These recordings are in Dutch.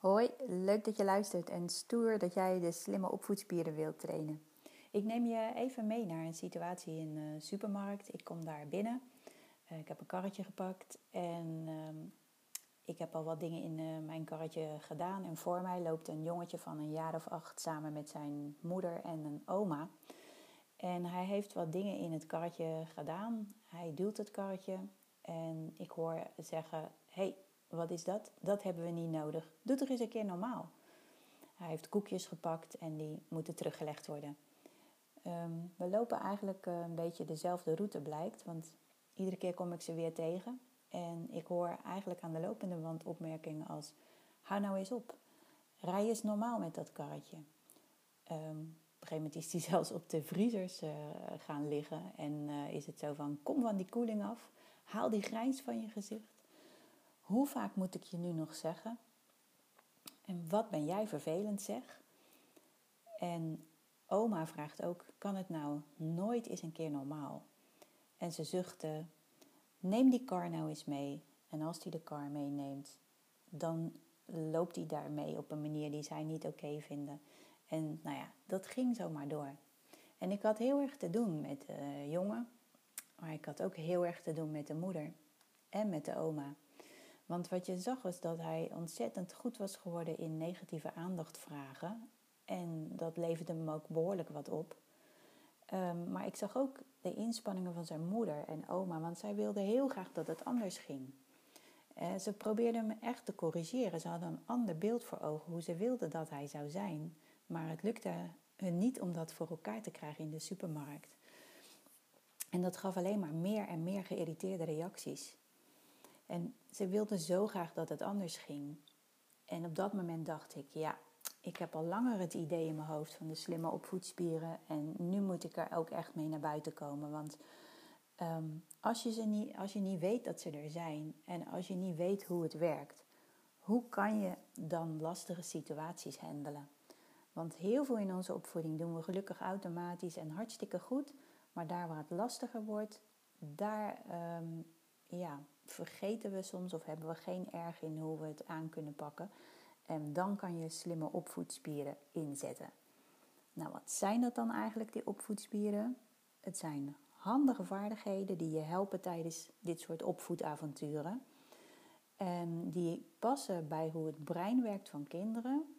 Hoi, leuk dat je luistert en stoer dat jij de slimme opvoedspieren wilt trainen. Ik neem je even mee naar een situatie in de supermarkt. Ik kom daar binnen. Eh, ik heb een karretje gepakt en ehm, ik heb al wat dingen in eh, mijn karretje gedaan. En voor mij loopt een jongetje van een jaar of acht samen met zijn moeder en een oma. En hij heeft wat dingen in het karretje gedaan. Hij duwt het karretje en ik hoor zeggen: hey, wat is dat? Dat hebben we niet nodig. Doe toch eens een keer normaal. Hij heeft koekjes gepakt en die moeten teruggelegd worden. Ehm, we lopen eigenlijk eh, een beetje dezelfde route blijkt, want iedere keer kom ik ze weer tegen. En ik hoor eigenlijk aan de lopende wand opmerkingen als: hou nou eens op, rij eens normaal met dat karretje. Um, op een gegeven moment is hij zelfs op de vriezers uh, gaan liggen en uh, is het zo van: kom van die koeling af, haal die grijns van je gezicht. Hoe vaak moet ik je nu nog zeggen? En wat ben jij vervelend zeg? En oma vraagt ook: kan het nou nooit eens een keer normaal? En ze zuchtte: neem die kar nou eens mee. En als hij de kar meeneemt, dan loopt hij daarmee op een manier die zij niet oké vinden. En nou ja, dat ging zomaar door. En ik had heel erg te doen met de jongen, maar ik had ook heel erg te doen met de moeder en met de oma. Want wat je zag was dat hij ontzettend goed was geworden in negatieve aandacht vragen. En dat leverde hem ook behoorlijk wat op. Um, maar ik zag ook de inspanningen van zijn moeder en oma, want zij wilden heel graag dat het anders ging. Uh, ze probeerden hem echt te corrigeren. Ze hadden een ander beeld voor ogen hoe ze wilden dat hij zou zijn. Maar het lukte hun niet om dat voor elkaar te krijgen in de supermarkt. En dat gaf alleen maar meer en meer geïrriteerde reacties. En ze wilde zo graag dat het anders ging. En op dat moment dacht ik, ja, ik heb al langer het idee in mijn hoofd van de slimme opvoedspieren. En nu moet ik er ook echt mee naar buiten komen. Want um, als, je ze niet, als je niet weet dat ze er zijn en als je niet weet hoe het werkt, hoe kan je dan lastige situaties handelen? Want heel veel in onze opvoeding doen we gelukkig automatisch en hartstikke goed. Maar daar waar het lastiger wordt, daar um, ja, vergeten we soms of hebben we geen erg in hoe we het aan kunnen pakken. En dan kan je slimme opvoedspieren inzetten. Nou, wat zijn dat dan eigenlijk, die opvoedspieren? Het zijn handige vaardigheden die je helpen tijdens dit soort opvoedavonturen. En die passen bij hoe het brein werkt van kinderen.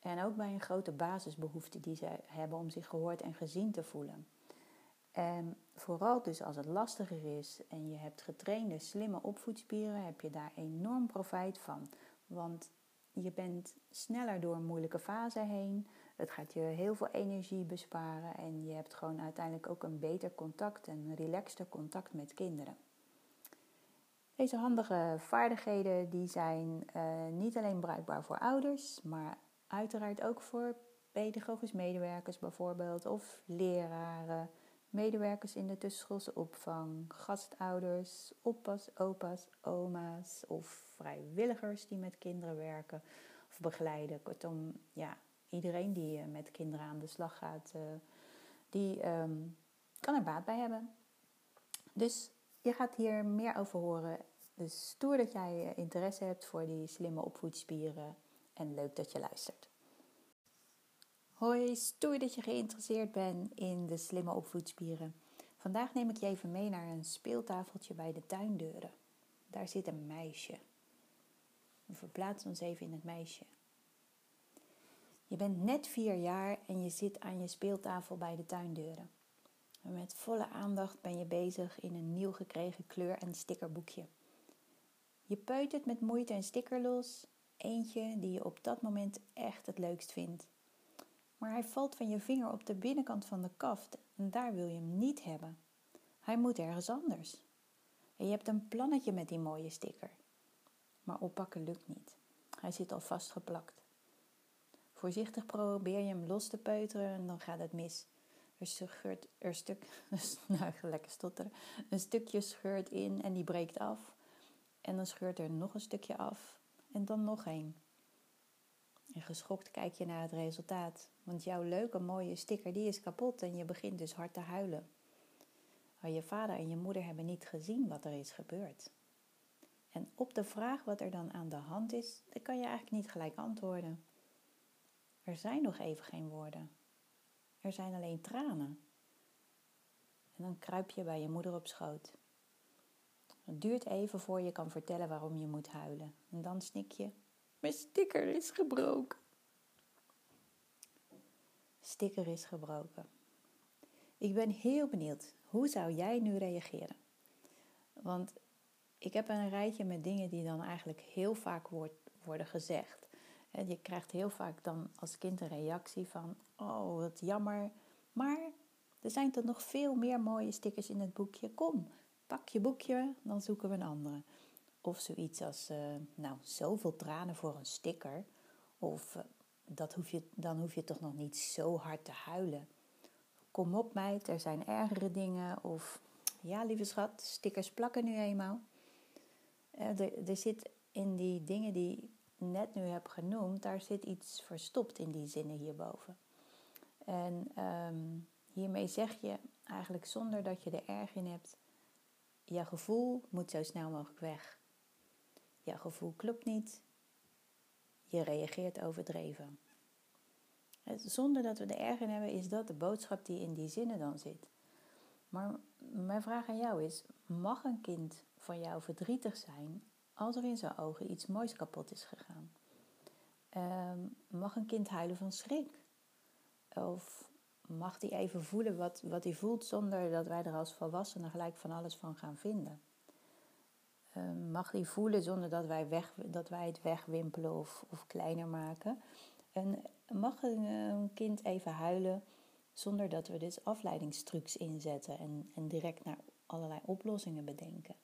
En ook bij een grote basisbehoefte die ze hebben om zich gehoord en gezien te voelen. En vooral dus als het lastiger is en je hebt getrainde slimme opvoedspieren, heb je daar enorm profijt van. Want je bent sneller door een moeilijke fase heen. Het gaat je heel veel energie besparen en je hebt gewoon uiteindelijk ook een beter contact en een relaxter contact met kinderen. Deze handige vaardigheden die zijn uh, niet alleen bruikbaar voor ouders, maar uiteraard ook voor pedagogisch medewerkers bijvoorbeeld of leraren medewerkers in de tussenschoolse opvang, gastouders, oppas, opa's, oma's of vrijwilligers die met kinderen werken of begeleiden. Kortom, ja, iedereen die eh, met kinderen aan de slag gaat, eh, die um, kan er baat bij hebben. Dus je gaat hier meer over horen. Dus stoer dat jij eh, interesse hebt voor die slimme opvoedspieren en leuk dat je luistert. Hoi, stoer dat je geïnteresseerd bent in de slimme opvoedspieren. Vandaag neem ik je even mee naar een speeltafeltje bij de tuindeuren. Daar zit een meisje. We verplaatsen ons even in het meisje. Je bent net vier jaar en je zit aan je speeltafel bij de tuindeuren. met volle aandacht ben je bezig in een nieuw gekregen kleur- en stickerboekje. Je peutert met moeite een sticker los, eentje die je op dat moment echt het leukst vindt maar hij valt van je vinger op de binnenkant van de kaft en daar wil je hem niet hebben. Hij moet ergens anders. En je hebt een plannetje met die mooie sticker. Maar oppakken lukt niet. Hij zit al vastgeplakt. Voorzichtig probeer je hem los te peuteren en dan gaat het mis. Er scheurt er stuk, nou lekker stotteren, een stukje scheurt in en die breekt af. En dan scheurt er nog een stukje af en dan nog een. En geschokt kijk je naar het resultaat, want jouw leuke mooie sticker die is kapot en je begint dus hard te huilen. Maar je vader en je moeder hebben niet gezien wat er is gebeurd. En op de vraag wat er dan aan de hand is, dan kan je eigenlijk niet gelijk antwoorden. Er zijn nog even geen woorden. Er zijn alleen tranen. En dan kruip je bij je moeder op schoot. Het duurt even voor je kan vertellen waarom je moet huilen. En dan snik je: Mijn sticker is gebroken. Sticker is gebroken. Ik ben heel benieuwd. Hoe zou jij nu reageren? Want ik heb een rijtje met dingen die dan eigenlijk heel vaak worden gezegd. Je krijgt heel vaak dan als kind een reactie van: Oh, wat jammer. Maar er zijn toch nog veel meer mooie stickers in het boekje. Kom, pak je boekje, dan zoeken we een andere. Of zoiets als: uh, Nou, zoveel tranen voor een sticker. Of uh, dat hoef je, dan hoef je toch nog niet zo hard te huilen. Kom op, meid, er zijn ergere dingen. Of ja, lieve schat, stickers plakken nu eenmaal. Er, er zit in die dingen die net nu heb genoemd, daar zit iets verstopt in die zinnen hierboven. En ehm, hiermee zeg je eigenlijk zonder dat je er erg in hebt, je gevoel moet zo snel mogelijk weg. Je gevoel klopt niet, je reageert overdreven. Zonder dat we er erg in hebben, is dat de boodschap die in die zinnen dan zit. Maar mijn vraag aan jou is: mag een kind van jou verdrietig zijn als er in zijn ogen iets moois kapot is gegaan? Ehm, mag een kind huilen van schrik? Of mag hij even voelen wat, wat hij voelt zonder dat wij er als volwassenen gelijk van alles van gaan vinden? Ehm, mag hij voelen zonder dat wij, weg, dat wij het wegwimpelen of, of kleiner maken? En mag een kind even huilen zonder dat we dus afleidingstrucs inzetten en, en direct naar allerlei oplossingen bedenken?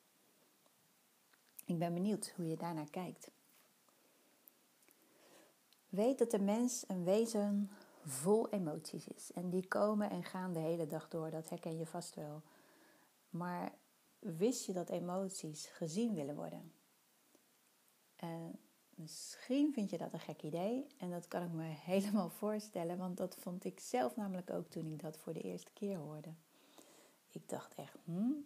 Ik ben benieuwd hoe je daarnaar kijkt. Weet dat de mens een wezen vol emoties is. En die komen en gaan de hele dag door, dat herken je vast wel. Maar wist je dat emoties gezien willen worden? En misschien vind je dat een gek idee en dat kan ik me helemaal voorstellen, want dat vond ik zelf namelijk ook toen ik dat voor de eerste keer hoorde. Ik dacht echt, hmm,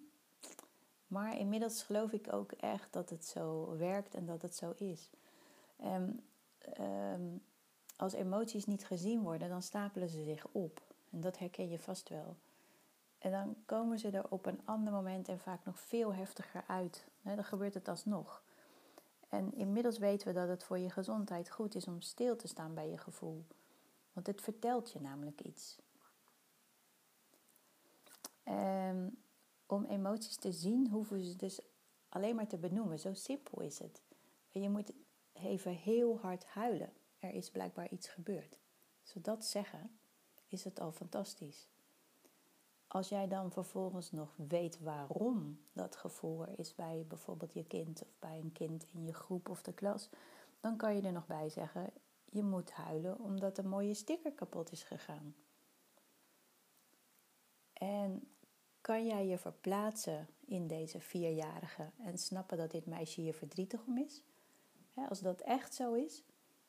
maar inmiddels geloof ik ook echt dat het zo werkt en dat het zo is. En, um, als emoties niet gezien worden, dan stapelen ze zich op. En dat herken je vast wel. En dan komen ze er op een ander moment en vaak nog veel heftiger uit. dan gebeurt het alsnog. En inmiddels weten we dat het voor je gezondheid goed is om stil te staan bij je gevoel. Want het vertelt je namelijk iets. Um, om emoties te zien, hoeven ze dus alleen maar te benoemen. Zo simpel is het. Je moet even heel hard huilen. Er is blijkbaar iets gebeurd. Zodat zeggen, is het al fantastisch. Als jij dan vervolgens nog weet waarom dat gevoel is bij bijvoorbeeld je kind of bij een kind in je groep of de klas, dan kan je er nog bij zeggen: je moet huilen omdat een mooie sticker kapot is gegaan. En kan jij je verplaatsen in deze vierjarige en snappen dat dit meisje hier verdrietig om is? Als dat echt zo is,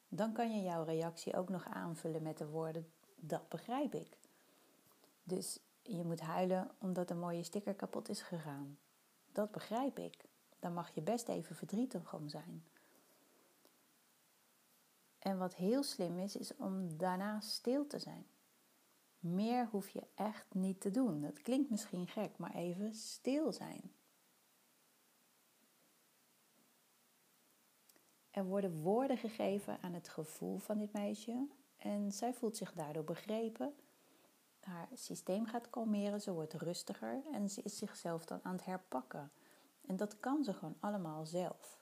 dan kan je jouw reactie ook nog aanvullen met de woorden: Dat begrijp ik. Dus je moet huilen omdat een mooie sticker kapot is gegaan. Dat begrijp ik. Dan mag je best even verdrietig om zijn. En wat heel slim is, is om daarna stil te zijn. Meer hoef je echt niet te doen. Dat klinkt misschien gek, maar even stil zijn. Er worden woorden gegeven aan het gevoel van dit meisje en zij voelt zich daardoor begrepen. Haar systeem gaat kalmeren, ze wordt rustiger en ze is zichzelf dan aan het herpakken. En dat kan ze gewoon allemaal zelf.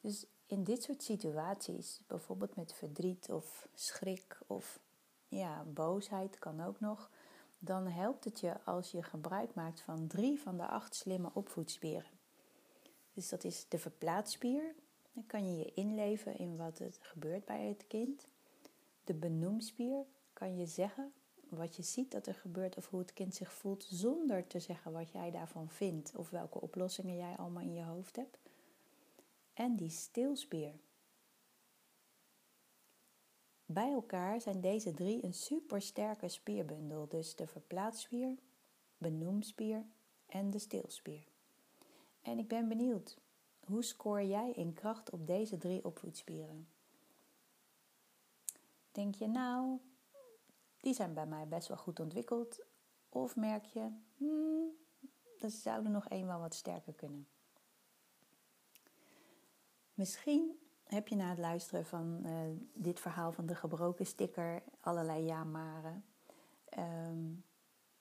Dus in dit soort situaties, bijvoorbeeld met verdriet of schrik of ja, boosheid kan ook nog, dan helpt het je als je gebruik maakt van drie van de acht slimme opvoedspieren. Dus dat is de verplaatsspier. Dan kan je je inleven in wat er gebeurt bij het kind. De benoemspier kan je zeggen wat je ziet dat er gebeurt of hoe het kind zich voelt zonder te zeggen wat jij daarvan vindt of welke oplossingen jij allemaal in je hoofd hebt. En die stilspier. Bij elkaar zijn deze drie een supersterke spierbundel, dus de verplaatsspier, benoemspier en de stilspier. En ik ben benieuwd, hoe scoor jij in kracht op deze drie opvoedspieren? Denk je nou, die zijn bij mij best wel goed ontwikkeld? Of merk je, hmm, dat zouden nog één wel wat sterker kunnen? Misschien heb je na het luisteren van uh, dit verhaal van de gebroken sticker allerlei ja-maren. Um,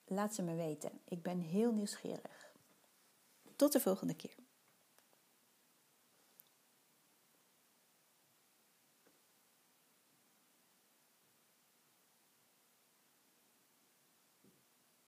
laat ze me weten. Ik ben heel nieuwsgierig. Tot de volgende keer.